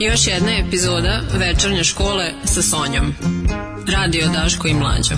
Još jedna epizoda večernje škole sa Sonjom. Radio Daško i Mlađo.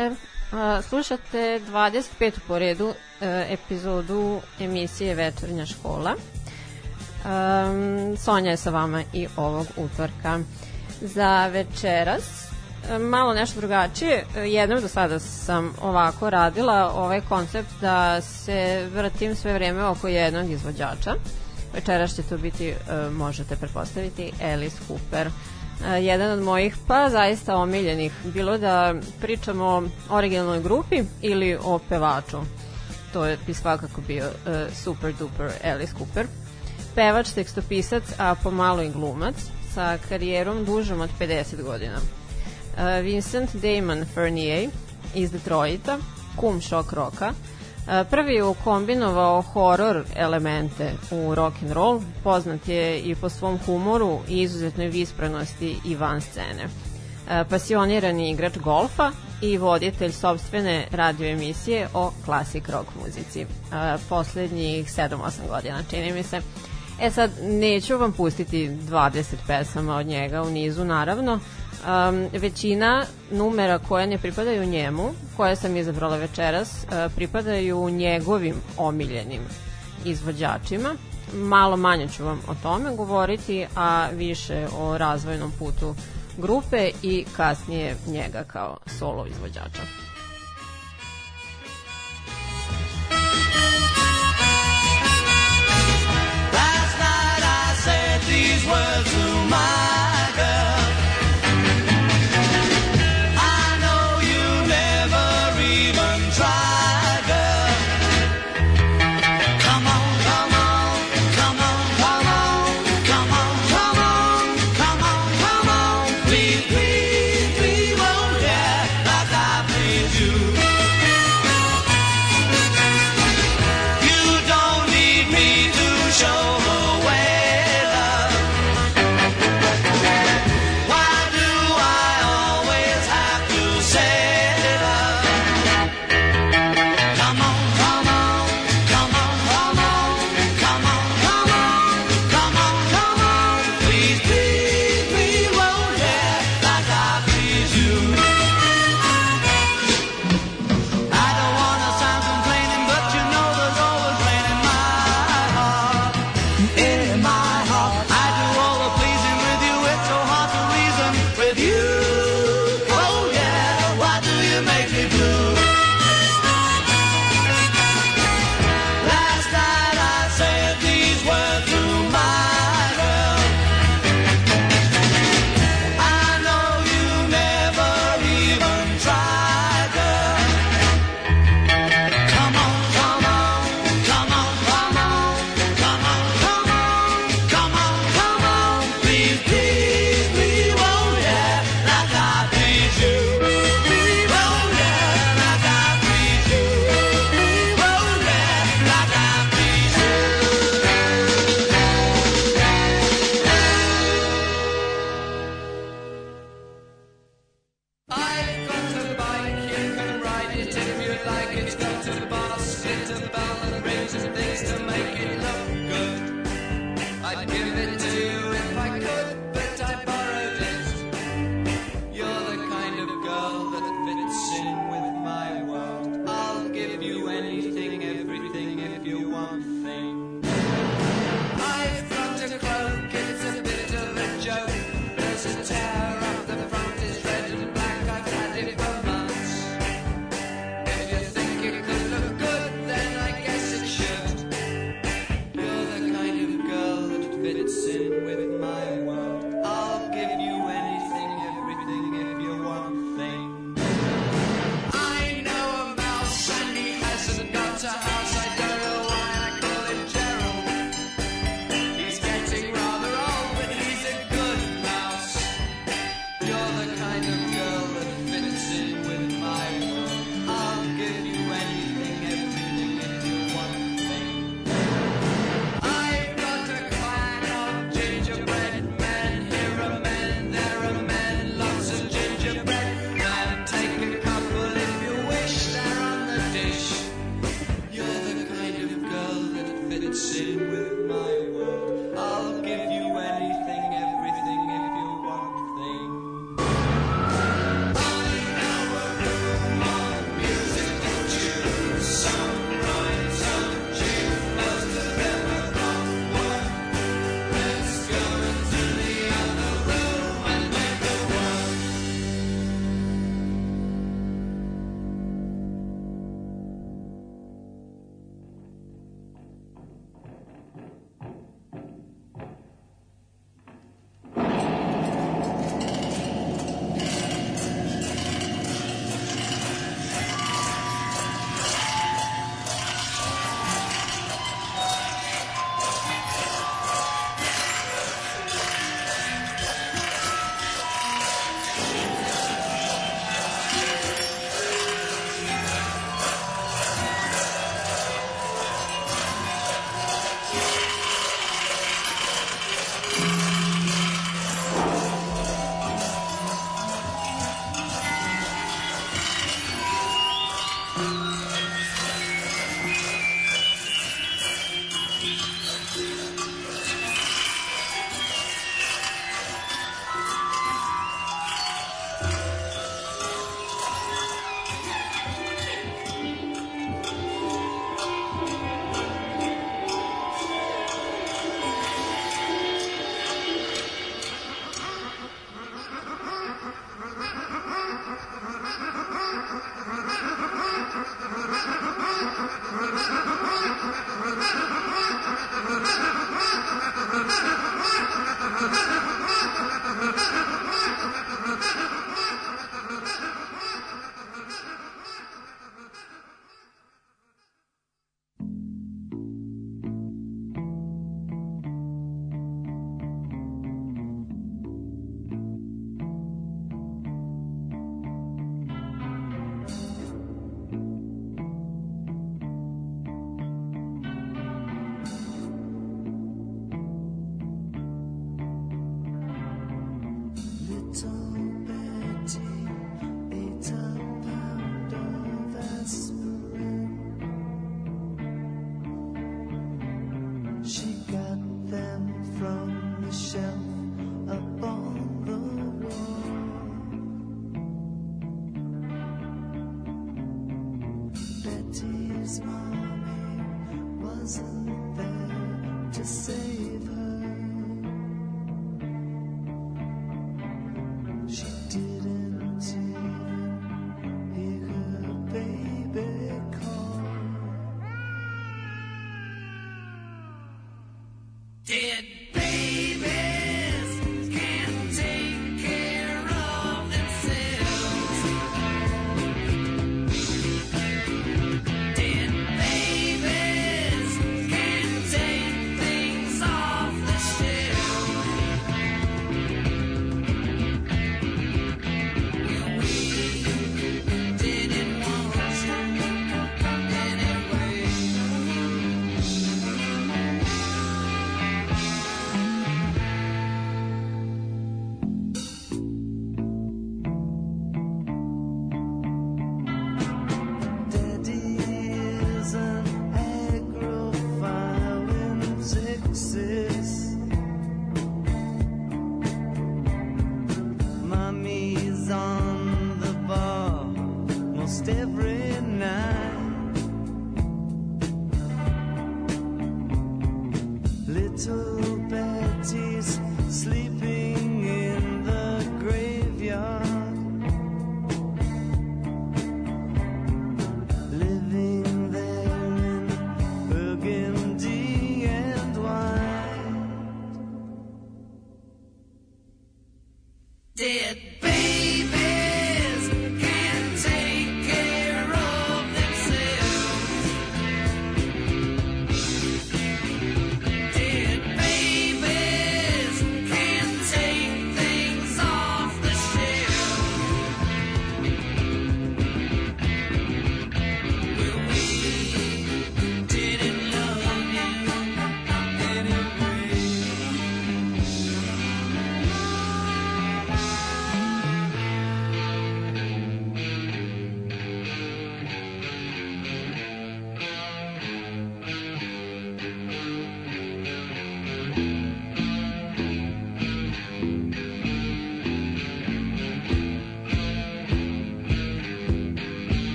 večer. Slušate 25 po redu e, epizodu emisije Večernja škola. Sonja je sa vama i ovog utorka. Za večeras e, malo nešto drugačije. E, jednom do sada sam ovako radila ovaj koncept da se vratim sve vreme oko jednog izvođača. Večeras će to biti, možete prepostaviti, Alice Cooper. Cooper E, jedan od mojih pa zaista omiljenih, bilo da pričamo o originalnoj grupi ili o pevaču. To je bi svakako bio uh, super duper Alice Cooper. Pevač, tekstopisac, a pomalo i glumac, sa karijerom dužom od 50 godina. Uh, Vincent Damon Fernier iz Detroita, kum šok roka, uh, prvi je ukombinovao horror elemente u rock and roll, poznat je i po svom humoru i izuzetnoj visprenosti i van scene. Pasionirani igrač golfa i voditelj sobstvene radio emisije o klasik rock muzici. Poslednjih 7-8 godina, čini mi se. E sad, neću vam pustiti 20 pesama od njega u nizu, naravno. Um, većina numera koje ne pripadaju njemu, koje sam izabrala večeras, uh, pripadaju njegovim omiljenim izvođačima. Malo manje ću vam o tome govoriti, a više o razvojnom putu grupe i kasnije njega kao solo izvođača. Last night I said these words to my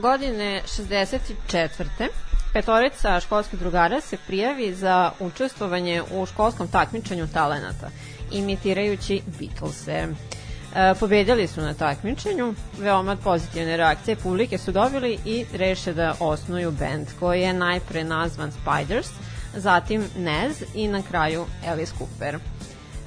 Godine 64. Petorica školskih drugara se prijavi za učestvovanje u školskom takmičenju talenata, imitirajući Beatlese. E, pobedjali su na takmičenju, veoma pozitivne reakcije publike su dobili i reše da osnuju band koji je najpre nazvan Spiders, zatim Nez i na kraju Alice Cooper.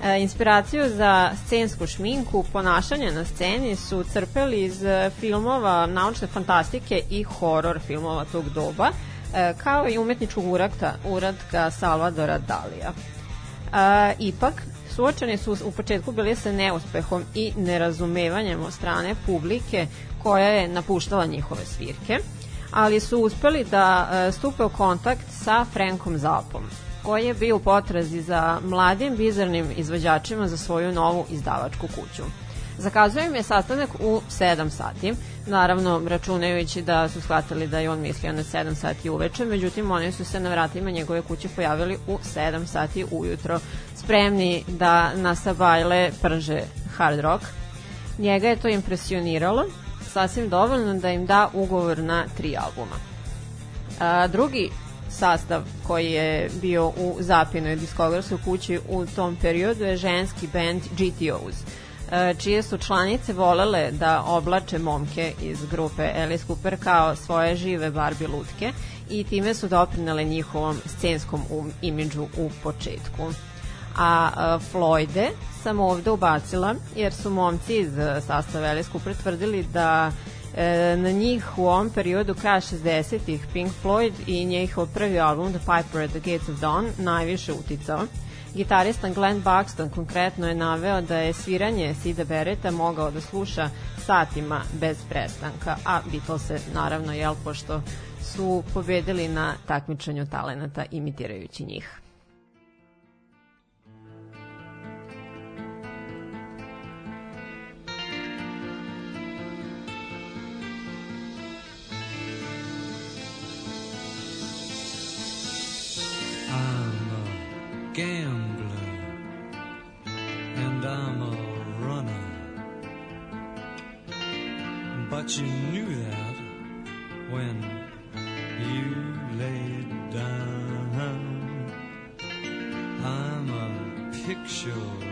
E, inspiraciju za scensku šminku, ponašanje na sceni su crpeli iz e, filmova naučne fantastike i horor filmova tog doba, e, kao i umetničkog uradka, uradka Salvadora Dalija. Ipak, suočeni su u početku bili sa neuspehom i nerazumevanjem od strane publike koja je napuštala njihove svirke, ali su uspeli da stupe u kontakt sa Frankom Zapom, koji je bio u potrazi za mladim bizarnim izvođačima za svoju novu izdavačku kuću. Zakazuje im je sastanak u 7 sati, naravno računajući da su shvatili da je on mislio na 7 sati uveče, međutim oni su se na vratima njegove kuće pojavili u 7 sati ujutro, spremni da na sabajle prže hard rock. Njega je to impresioniralo, sasvim dovoljno da im da ugovor na tri albuma. A, drugi sastav koji je bio u zapinoj diskografskoj kući u tom periodu je ženski band GTOs e, čije su članice volele da oblače momke iz grupe Alice Cooper kao svoje žive Barbie lutke i time su doprinale njihovom scenskom um, imidžu u početku. A uh, Floyde sam ovde ubacila jer su momci iz uh, sastava Alice Cooper tvrdili da e, na njih u ovom periodu kraja 60-ih Pink Floyd i njihov prvi album The Piper at the Gates of Dawn najviše uticao. Gitarista Glenn Buxton konkretno je naveo da je sviranje Sida Bereta mogao da sluša satima bez prestanka, a Beatles se naravno, jel, pošto su pobedili na takmičenju talenata imitirajući njih. Gambler and I'm a runner. But you knew that when you laid down. I'm a picture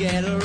get around.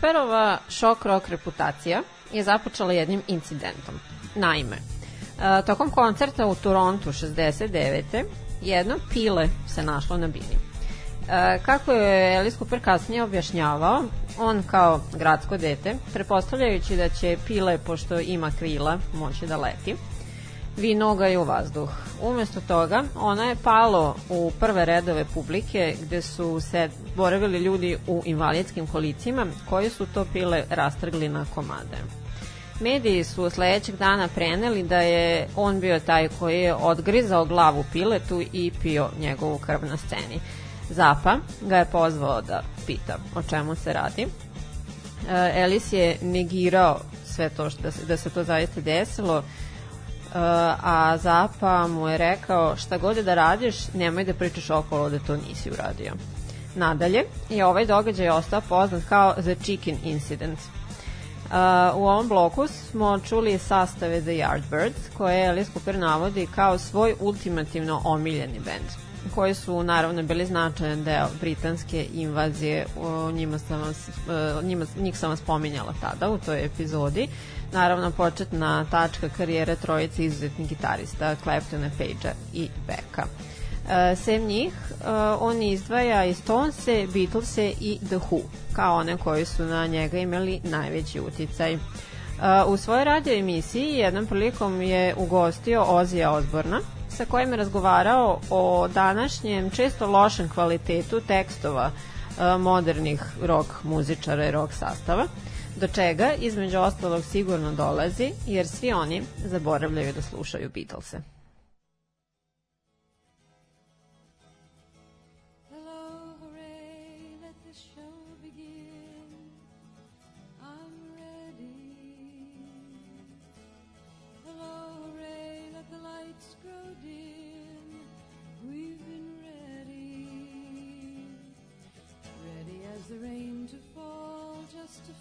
Cooperova šok rock reputacija je započela jednim incidentom. Naime, e, tokom koncerta u Torontu 69. jedno pile se našlo na bini. E, Kako je Alice Cooper kasnije objašnjavao, on kao gradsko dete, prepostavljajući da će pile, pošto ima krila, moći da leti, ga je u vazduh. Umesto toga, ona je palo u prve redove publike gde su se boravili ljudi u invalidskim kolicima koji su to pile rastrgli na komade. Mediji su sledećeg dana preneli da je on bio taj koji je odgrizao glavu piletu i pio njegovu krv na sceni. Zapa ga je pozvao da pita o čemu se radi. E, Elis je negirao sve to što da se, to zaista desilo, a Zapa mu je rekao šta god da radiš, nemoj da pričaš okolo da to nisi uradio. Nadalje je ovaj događaj ostao poznat kao The Chicken Incident. Uh, u ovom bloku smo čuli sastave The Yardbirds, koje Alice Cooper navodi kao svoj ultimativno omiljeni bend koji su naravno bili značajan deo britanske invazije, o njima sam vas, e, njima, njih sam vas spominjala tada u toj epizodi. Naravno, početna tačka karijere trojice izuzetnih gitarista, Claptona, Page i Becka. Uh, sem njih, uh, on izdvaja i Stonese, Beatlese i The Who, kao one koji su na njega imali najveći uticaj. Uh, u svojoj radio emisiji jednom prilikom je ugostio Ozija Osborna, sa kojim je razgovarao o današnjem često lošem kvalitetu tekstova uh, modernih rock muzičara i rock sastava, do čega između ostalog sigurno dolazi jer svi oni zaboravljaju da slušaju Beatlese. The rain to fall, just to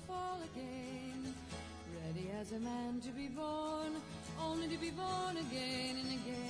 man to be born, only to be born again and again. and again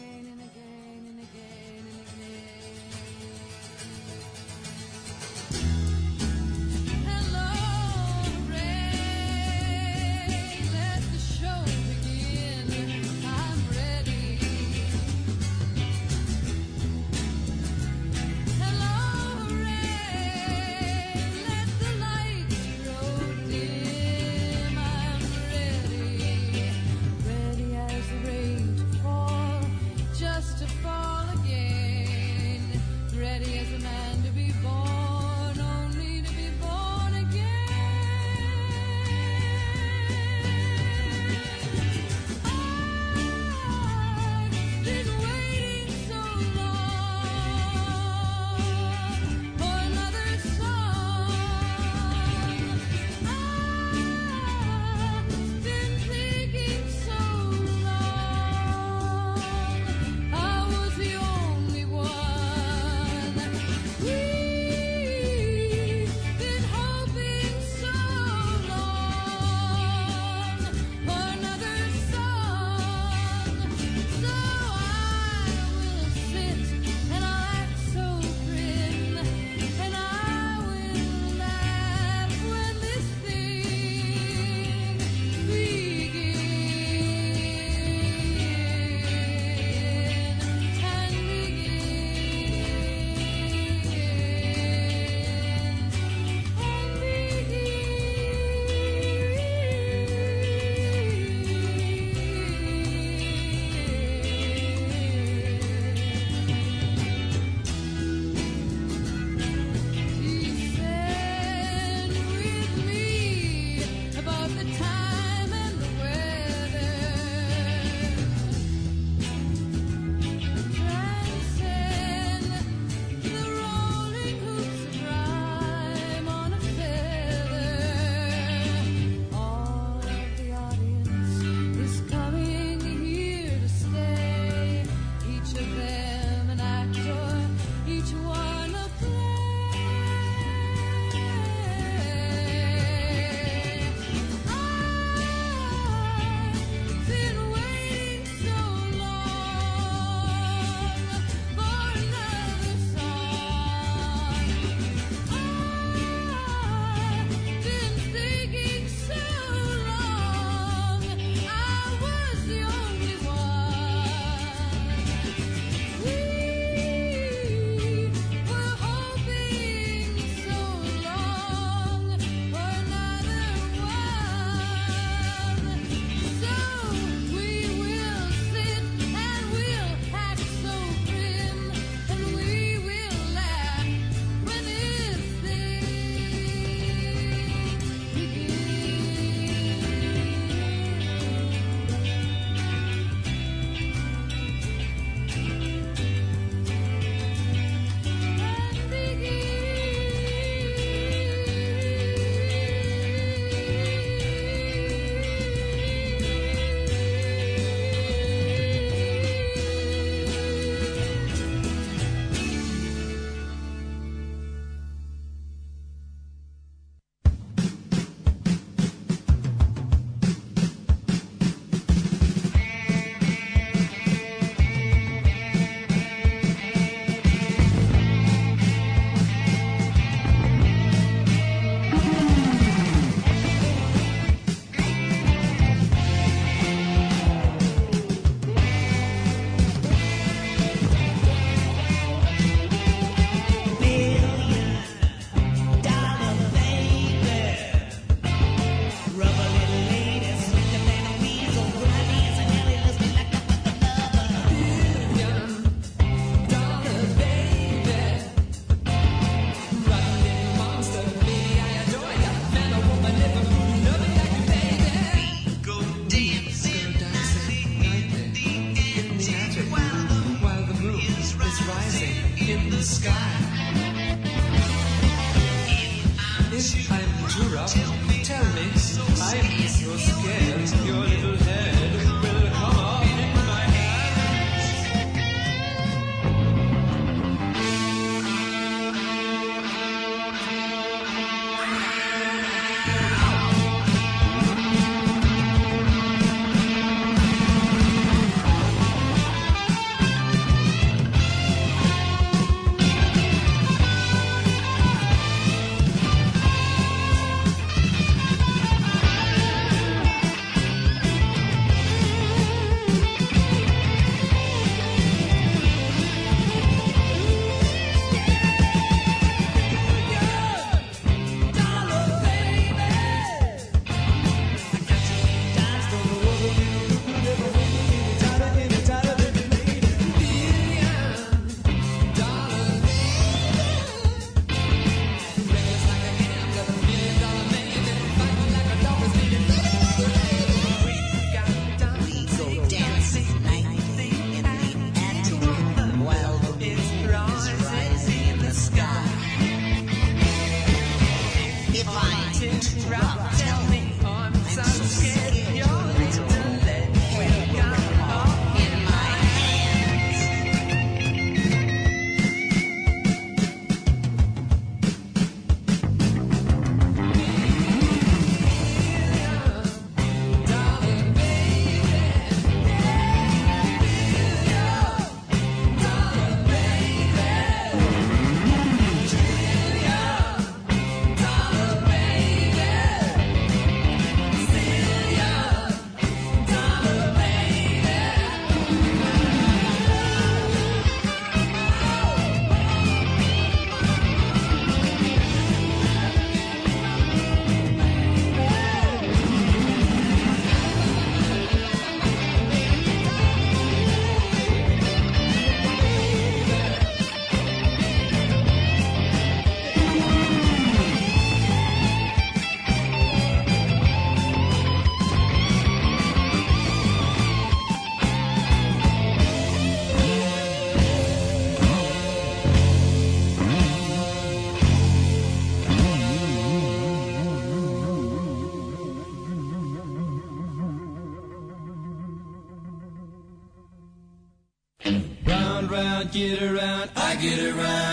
I get around, I get around.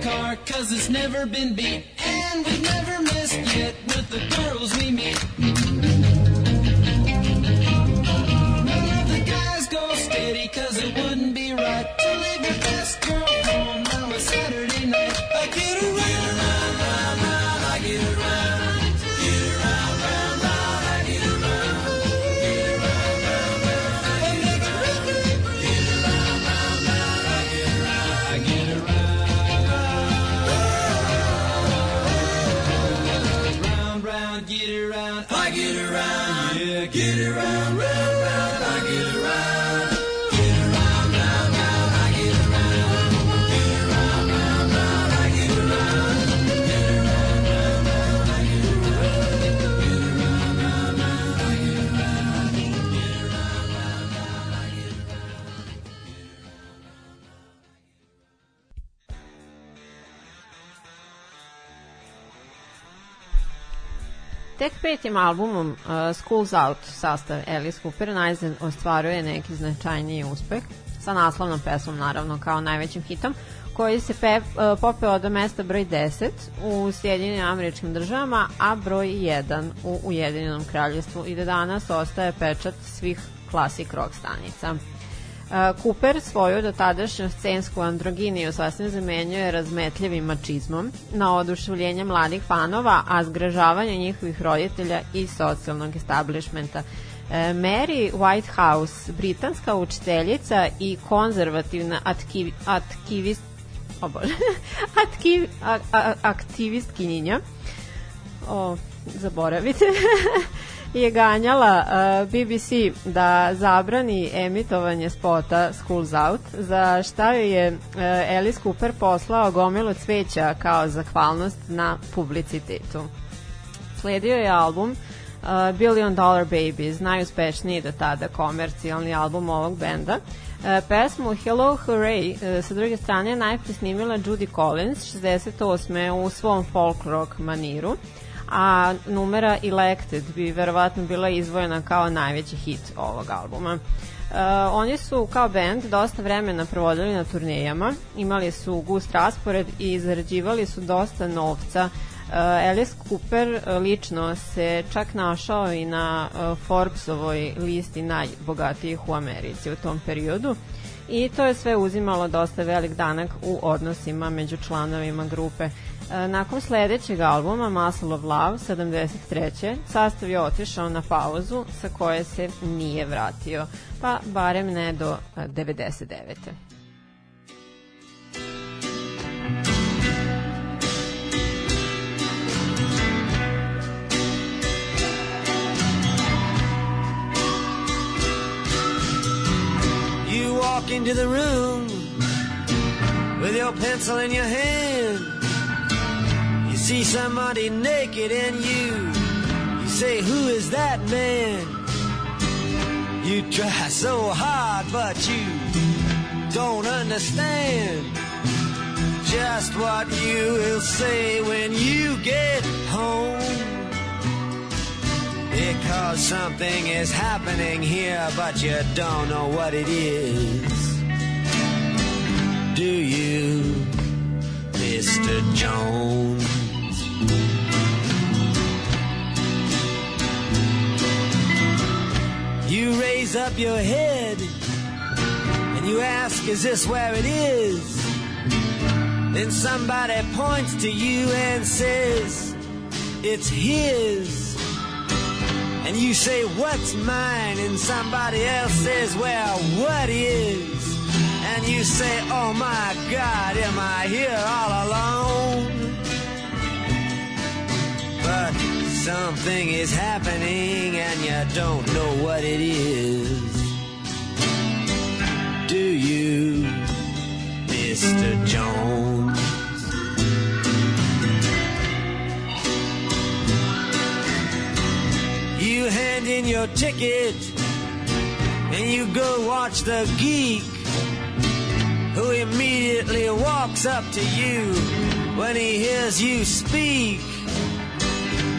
car, cause it's never been beat. And we've never missed yet with the girls we meet. tek petim albumom uh, Schools Out sastav Alice Cooper Eisen ostvaruje neki značajniji uspeh sa naslovnom pesmom naravno kao najvećim hitom koji se pe, uh, popeo do mesta broj 10 u Sjedinjenim američkim državama, a broj 1 u Ujedinjenom kraljevstvu i da danas ostaje pečat svih klasik rock stanica. Cooper svoju dotadašnju scensku androginiju sasvim zamenjuje razmetljivim mačizmom na oduševljenje mladih fanova, a zgražavanje njihovih roditelja i socijalnog establishmenta. Uh, Mary Whitehouse, britanska učiteljica i konzervativna atkiv, atkivist, o bože, atkiv, a, a, aktivistkinjenja, o, zaboravite, je ganjala uh, BBC da zabrani emitovanje spota Schools Out, za šta joj je uh, Alice Cooper poslao gomilu cveća kao zahvalnost na publicitetu. Sledio je album uh, Billion Dollar Babies, najuspešniji do tada komercijalni album ovog benda. Uh, pesmu Hello Hooray uh, sa druge strane najpre snimila Judy Collins 68. u svom folk rock maniru a numera Elected bi verovatno bila izvojena kao najveći hit ovog albuma. Uh, oni su kao band dosta vremena provodili na turnejama, imali su gust raspored i zarađivali su dosta novca. Uh, Alice Cooper uh, lično se čak našao i na uh, Forbesovoj listi najbogatijih u Americi u tom periodu i to je sve uzimalo dosta velik danak u odnosima među članovima grupe. Nakon sledećeg albuma Muscle of Love 73. sastav je otišao na pauzu sa koje se nije vratio, pa barem ne do e, 99. Walk into the room with your pencil in your hand. You see somebody naked and you, you say, Who is that man? You try so hard, but you don't understand just what you will say when you get home. Because something is happening here, but you don't know what it is. Do you, Mr. Jones? You raise up your head and you ask, Is this where it is? Then somebody points to you and says, It's his. And you say, What's mine? And somebody else says, Well, what is? And you say, Oh my God, am I here all alone? But something is happening and you don't know what it is. Do you, Mr. Jones? You hand in your ticket and you go watch the geek who immediately walks up to you when he hears you speak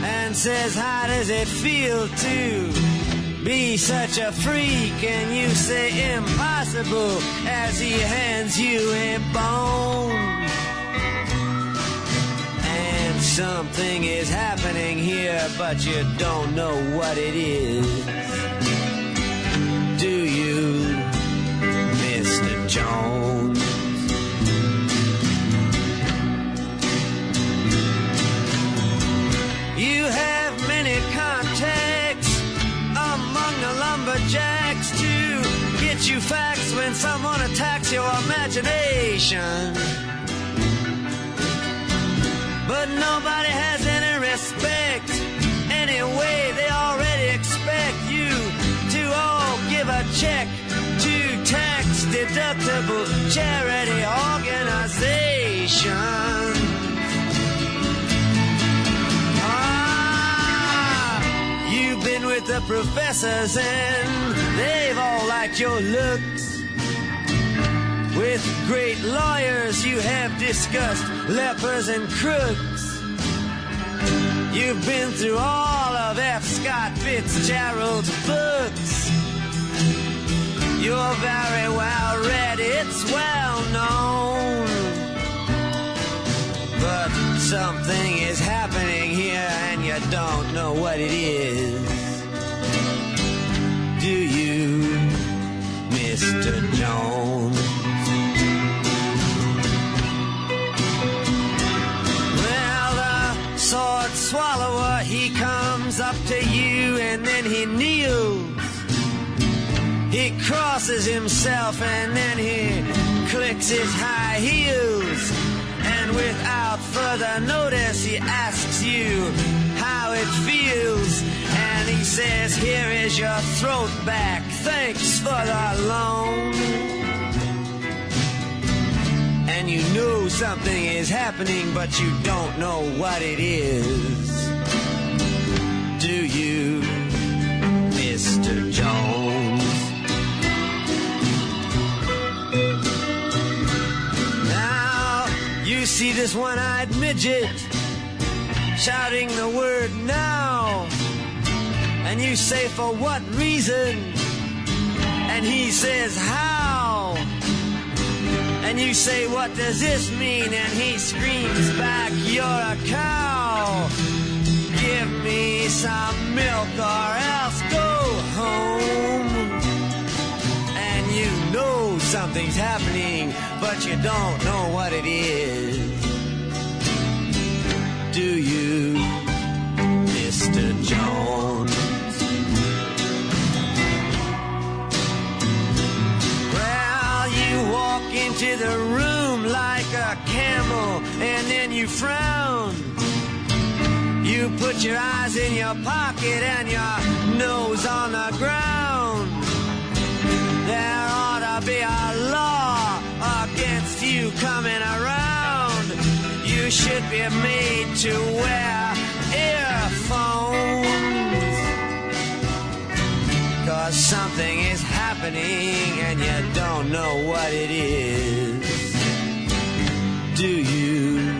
and says, How does it feel to be such a freak? And you say, Impossible, as he hands you a bone. Something is happening here, but you don't know what it is. Do you, Mr. Jones? You have many contacts among the lumberjacks to get you facts when someone attacks your imagination. But nobody has any respect. Anyway, they already expect you to all give a check to tax deductible charity organization. Ah, you've been with the professors and they've all liked your looks. With great lawyers, you have discussed lepers and crooks. You've been through all of F. Scott Fitzgerald's books. You're very well read, it's well known. But something is happening here and you don't know what it is. Do you, Mr. Jones? Swallower, he comes up to you and then he kneels. He crosses himself and then he clicks his high heels. And without further notice, he asks you how it feels. And he says, Here is your throat back. Thanks for the loan. And you know something is happening, but you don't know what it is. Do you, Mr. Jones? Now you see this one-eyed midget shouting the word now. And you say, for what reason? And he says, how? And you say, what does this mean? And he screams back, you're a cow. Give me some milk or else go home. And you know something's happening, but you don't know what it is. Do you, Mr. Jones? Into the room like a camel and then you frown. You put your eyes in your pocket and your nose on the ground. There ought to be a law against you coming around. You should be made to wear earphones. Cause something is happening and you don't know what it is. Do you,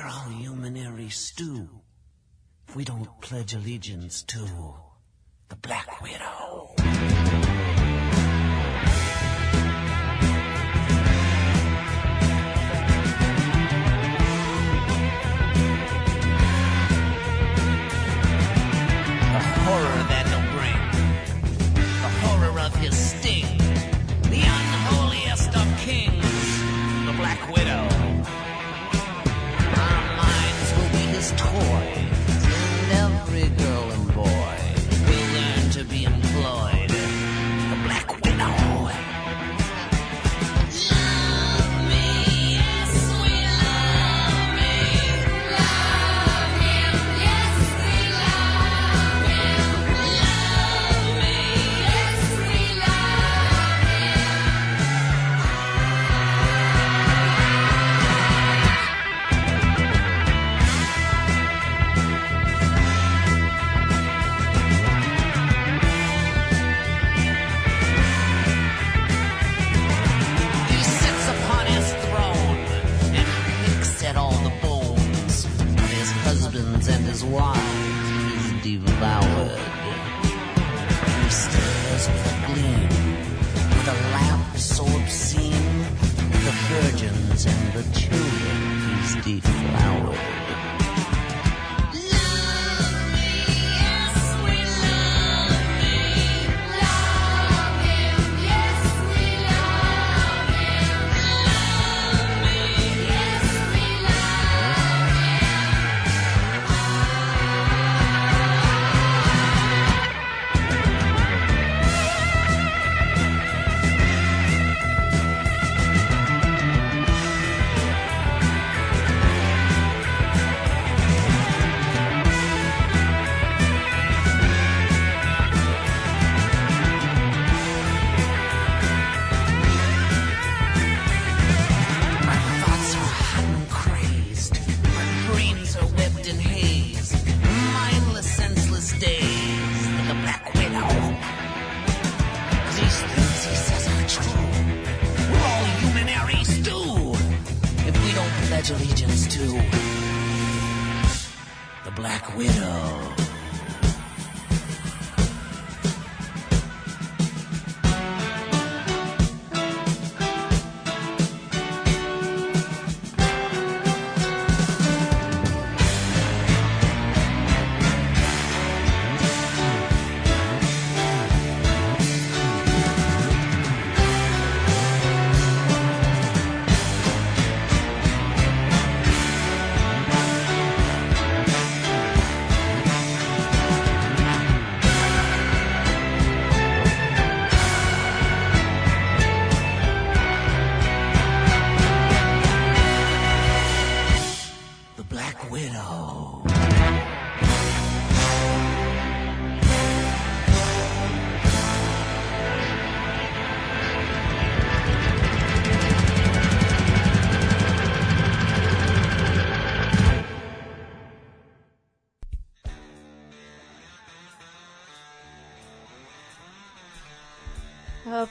We're all humanary stew. If we don't pledge allegiance to the Black Widow. his toy. Every girl and boy will learn to be a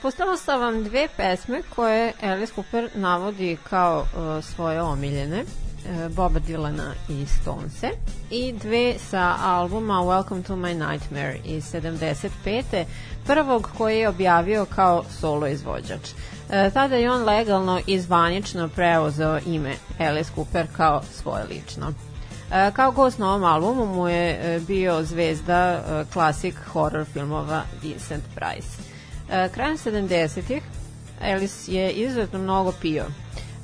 Pustila sam vam dve pesme koje Alice Cooper navodi kao e, svoje omiljene. e, Boba Dylana i Stonese i dve sa albuma Welcome to my Nightmare iz 75. prvog koji je objavio kao solo izvođač. E, tada je on legalno i zvanično preuzeo ime Alice Cooper kao svoje lično. Kao gost na ovom albumu mu je bio zvezda klasik horror filmova Vincent Price. E, Krajem 70-ih Alice je izuzetno mnogo pio.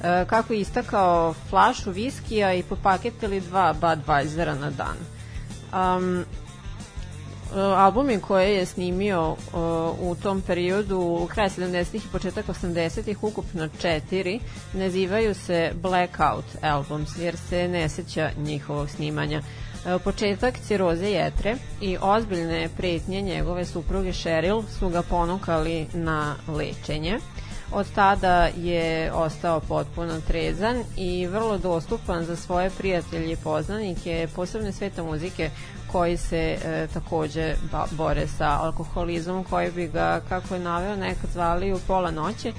E, Kako je istakao flašu viskija i po paket ili dva Budweisera na dan. Um, albumi koje je snimio uh, u tom periodu u kraju 70-ih i početak 80-ih ukupno četiri nazivaju se Blackout albums jer se ne seća njihovog snimanja Uh, početak ciroze jetre i ozbiljne pretnje njegove supruge Cheryl su ga ponukali na lečenje od tada je ostao potpuno trezan i vrlo dostupan za svoje prijatelje i poznanike, posebne sveta muzike koji se e, takođe bore sa alkoholizmom koji bi ga, kako je naveo, nekad zvali u pola noći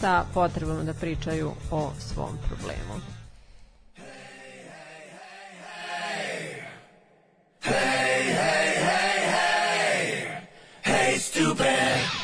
sa potrebom da pričaju o svom problemu. Hey, hey, hey, hey! Hey, stupid!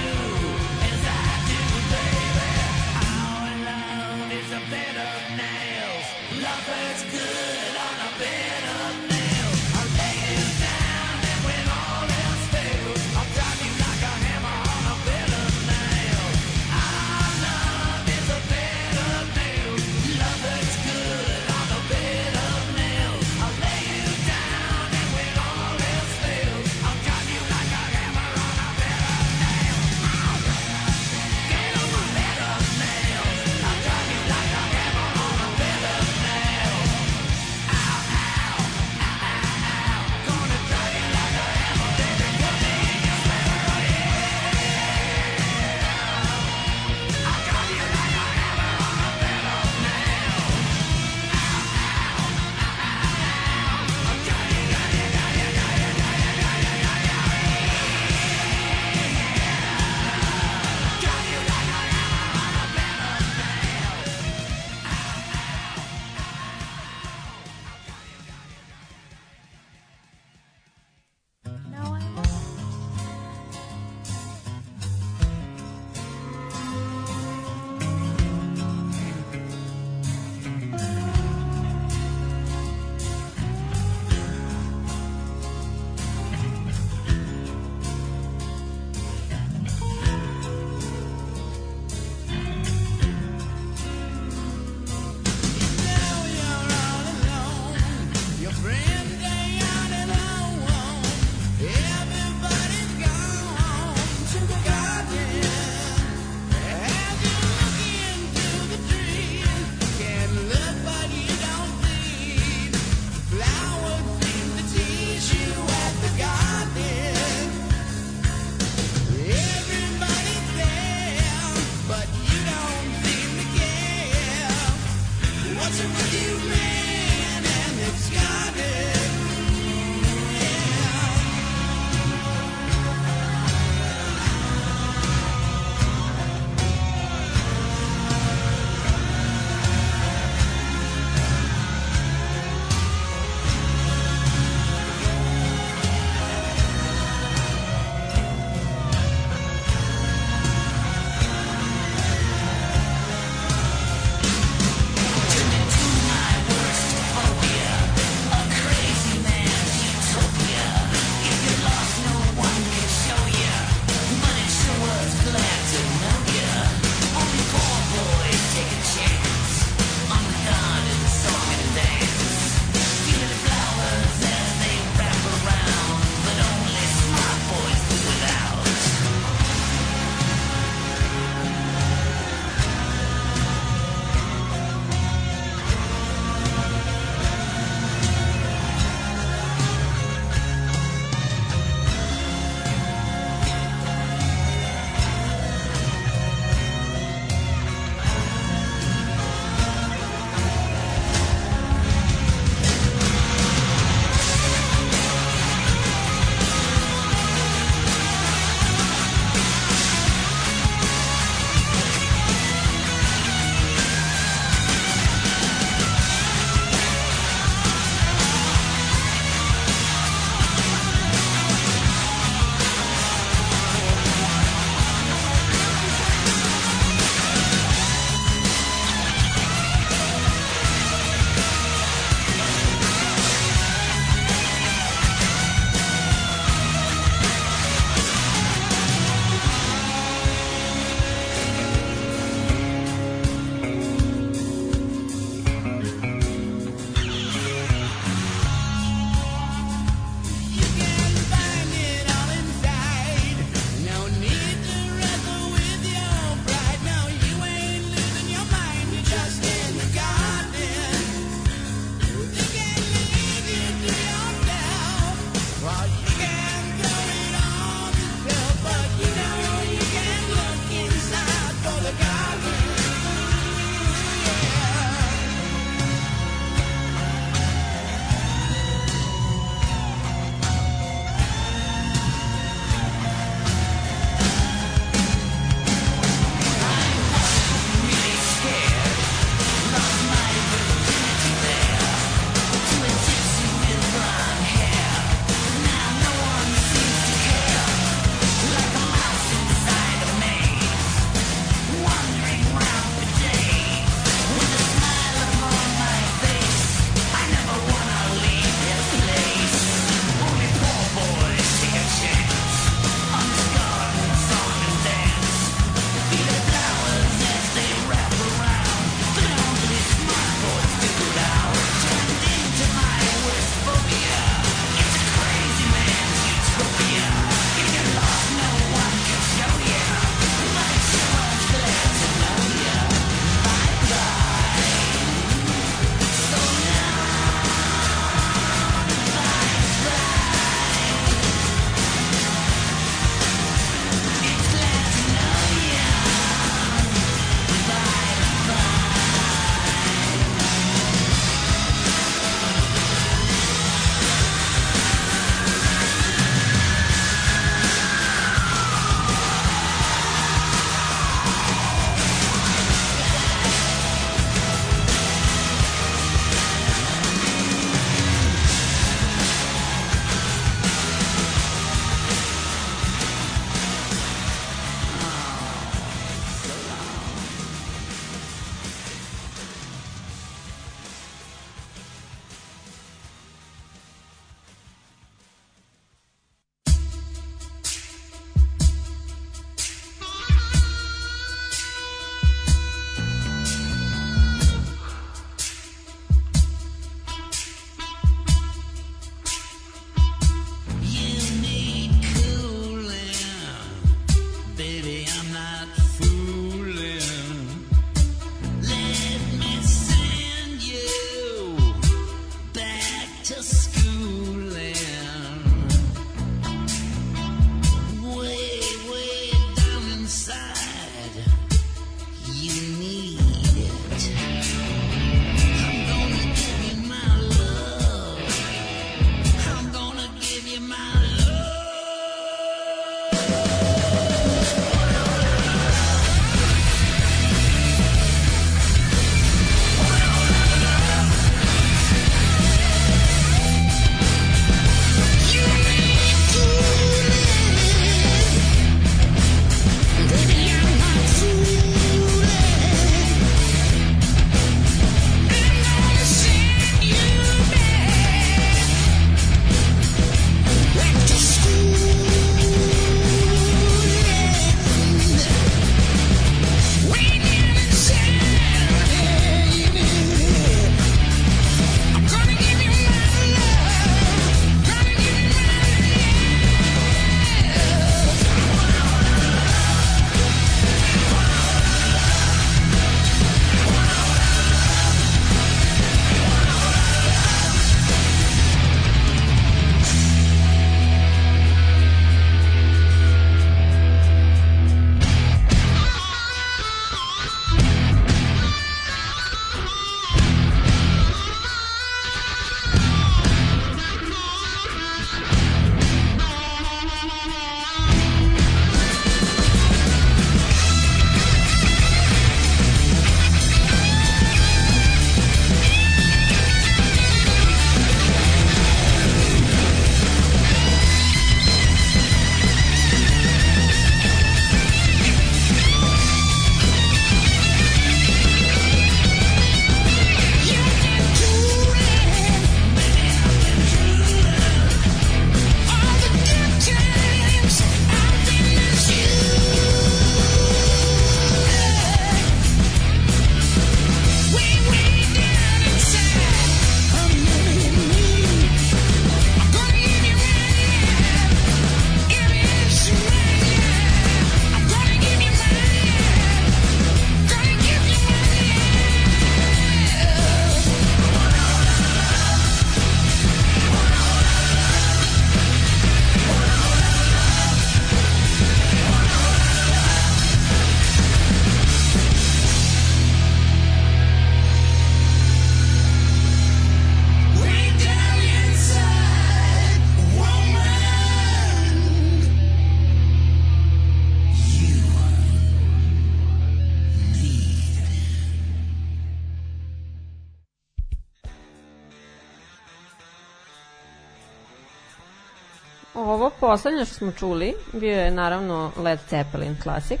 Poslednje što smo čuli bio je naravno Led Zeppelin klasik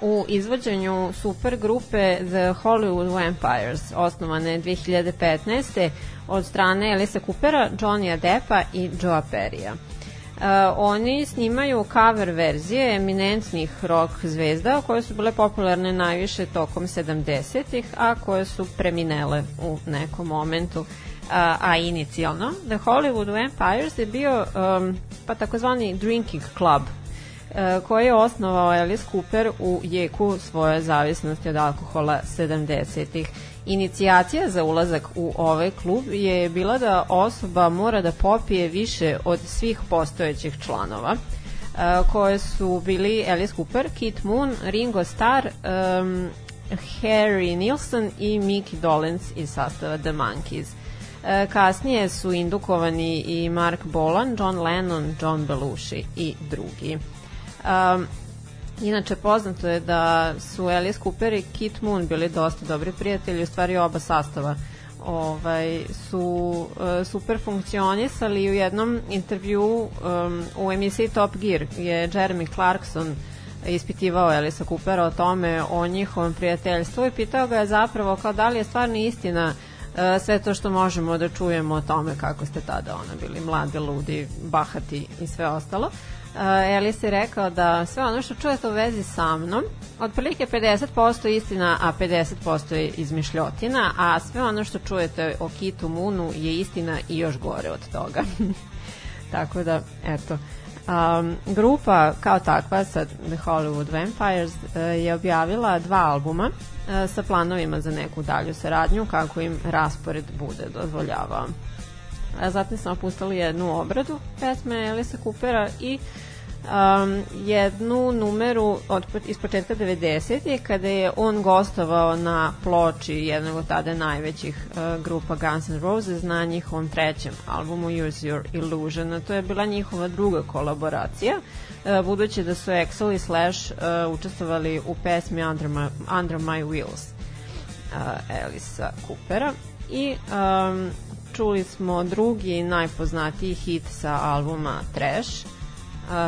u izvođenju super grupe The Hollywood Vampires, osnovane 2015. od strane Elisa Coopera, Johnny'a Deppa i Joa Perrya. Uh, oni snimaju cover verzije eminentnih rock zvezda koje su bile popularne najviše tokom 70-ih, a koje su preminele u nekom momentu a, a inicijalno The Hollywood Vampires je bio um, pa takozvani drinking club e, koji je osnovao Alice Cooper u jeku svoje zavisnosti od alkohola 70-ih. Inicijacija za ulazak u ovaj klub je bila da osoba mora da popije više od svih postojećih članova e, koje su bili Alice Cooper, Kit Moon, Ringo Starr, um, Harry Nilsson i Mickey Dolenz iz sastava The Monkees. E, kasnije su indukovani i Mark Bolan, John Lennon, John Belushi i drugi. Um, inače, poznato je da su Alice Cooper i Kit Moon bili dosta dobri prijatelji, u stvari oba sastava ovaj, su uh, super funkcionisali u jednom intervju um, u emisiji Top Gear je Jeremy Clarkson ispitivao Elisa Coopera o tome, o njihovom prijateljstvu i pitao ga je zapravo kao da li je stvarno istina sve to što možemo da čujemo o tome kako ste tada ona bili mladi, ludi, bahati i sve ostalo. Uh, Elis je rekao da sve ono što čujete u vezi sa mnom, otprilike 50% istina, a 50% je izmišljotina, a sve ono što čujete o Kitu Munu je istina i još gore od toga. Tako da, eto. Um, grupa kao takva sa The Hollywood Vampires uh, je objavila dva albuma uh, sa planovima za neku dalju saradnju kako im raspored bude dozvoljavao. A zatim smo pustili jednu obradu pesme Elisa Coopera i um, jednu numeru od, iz početka 90. kada je on gostovao na ploči jednog od tada najvećih uh, grupa Guns N' Roses na njihovom trećem albumu Use Your Illusion. A To je bila njihova druga kolaboracija uh, budući da su Axel i Slash uh, učestvovali u pesmi Under My, Under My Wheels uh, Elisa Coopera i um, čuli smo drugi najpoznatiji hit sa albuma Trash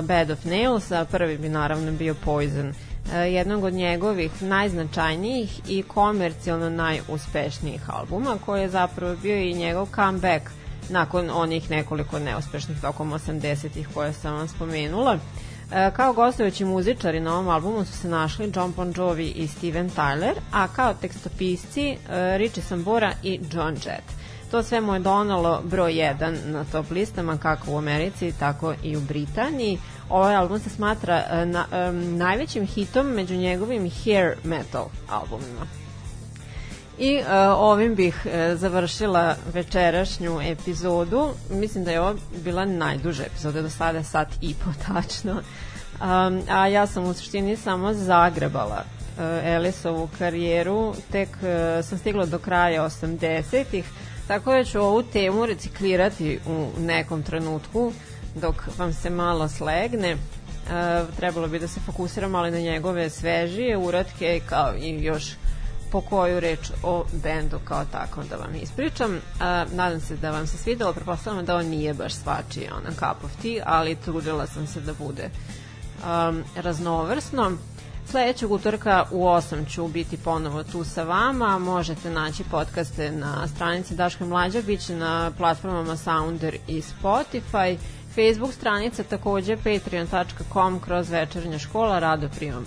Bed of Nails, a prvi bi naravno bio Poison jednog od njegovih najznačajnijih i komercijalno najuspešnijih albuma koji je zapravo bio i njegov comeback nakon onih nekoliko neuspešnih tokom 80-ih koje sam vam spomenula. Kao gostujući muzičari na ovom albumu su se našli John Bon Jovi i Steven Tyler, a kao tekstopisci Richie Sambora i John Jett. To sve mu je donalo broj 1 na top listama kako u Americi, tako i u Britaniji. Ovaj album se smatra e, na, e, najvećim hitom među njegovim hair metal albumima. I e, ovim bih e, završila večerašnju epizodu. Mislim da je ovo bila najduža epizoda do sada, sat i po tačno. Um, a ja sam u suštini samo zagrebala uh, Elisovu karijeru, tek uh, sam stigla do kraja 80-ih, tako da ću ovu temu reciklirati u nekom trenutku dok vam se malo slegne. Uh, trebalo bi da se fokusiram ali na njegove svežije uratke kao i još po koju reč o bendu kao takvom da vam ispričam. A, nadam se da vam se svidelo, prepostavljam da on nije baš svačiji ona cup of tea, ali trudila sam se da bude um, raznovrsno. Sledećeg utorka u 8 ću biti ponovo tu sa vama. Možete naći podcaste na stranici Daška Mlađa, bit će na platformama Sounder i Spotify. Facebook stranica takođe patreon.com kroz večernja škola, rado primam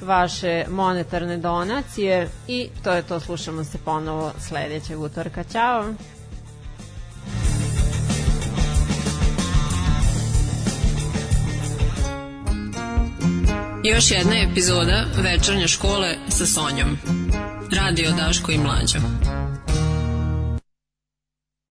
vaše monetarne donacije i to je to, slušamo se ponovo sledećeg utorka. Ćao! Još jedna epizoda večernje škole sa Sonjom. Radio Daško i Mlađa.